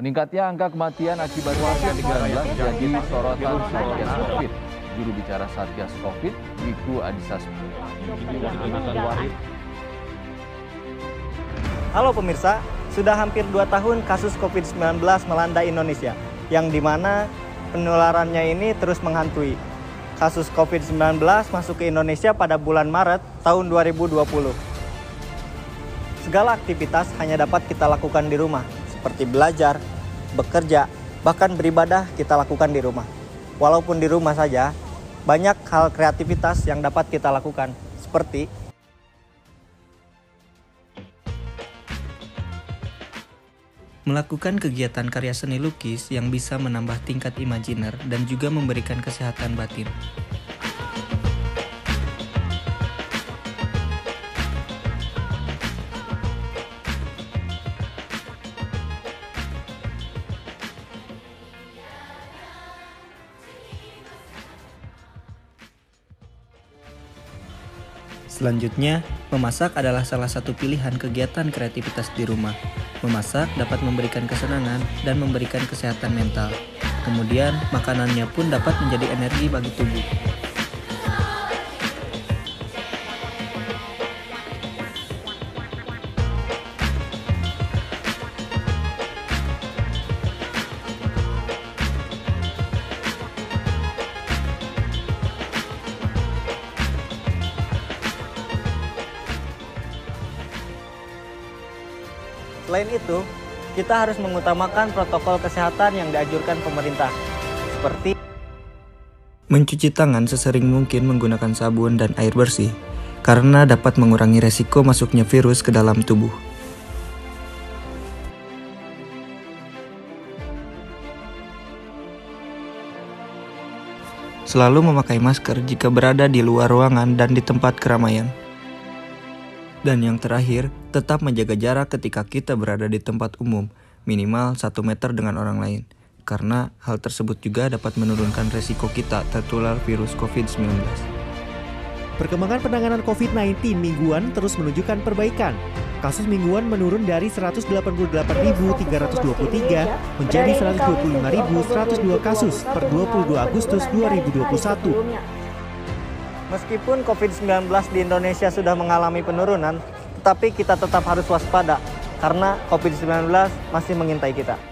Meningkatnya angka kematian akibat COVID-19 jadi sorotan Satgas COVID. Juru bicara Satgas COVID, Wiku Adhisa Halo pemirsa, sudah hampir 2 tahun kasus COVID-19 melanda Indonesia, yang di mana penularannya ini terus menghantui. Kasus COVID-19 masuk ke Indonesia pada bulan Maret tahun 2020. Segala aktivitas hanya dapat kita lakukan di rumah, seperti belajar, bekerja, bahkan beribadah kita lakukan di rumah. Walaupun di rumah saja, banyak hal kreativitas yang dapat kita lakukan, seperti melakukan kegiatan karya seni lukis yang bisa menambah tingkat imajiner dan juga memberikan kesehatan batin. Selanjutnya, memasak adalah salah satu pilihan kegiatan kreativitas di rumah. Memasak dapat memberikan kesenangan dan memberikan kesehatan mental. Kemudian, makanannya pun dapat menjadi energi bagi tubuh. Selain itu, kita harus mengutamakan protokol kesehatan yang dianjurkan pemerintah, seperti Mencuci tangan sesering mungkin menggunakan sabun dan air bersih, karena dapat mengurangi resiko masuknya virus ke dalam tubuh. Selalu memakai masker jika berada di luar ruangan dan di tempat keramaian. Dan yang terakhir, tetap menjaga jarak ketika kita berada di tempat umum, minimal 1 meter dengan orang lain. Karena hal tersebut juga dapat menurunkan resiko kita tertular virus COVID-19. Perkembangan penanganan COVID-19 mingguan terus menunjukkan perbaikan. Kasus mingguan menurun dari 188.323 menjadi 125.102 kasus per 22 Agustus 2021. Meskipun COVID-19 di Indonesia sudah mengalami penurunan, tetapi kita tetap harus waspada karena COVID-19 masih mengintai kita.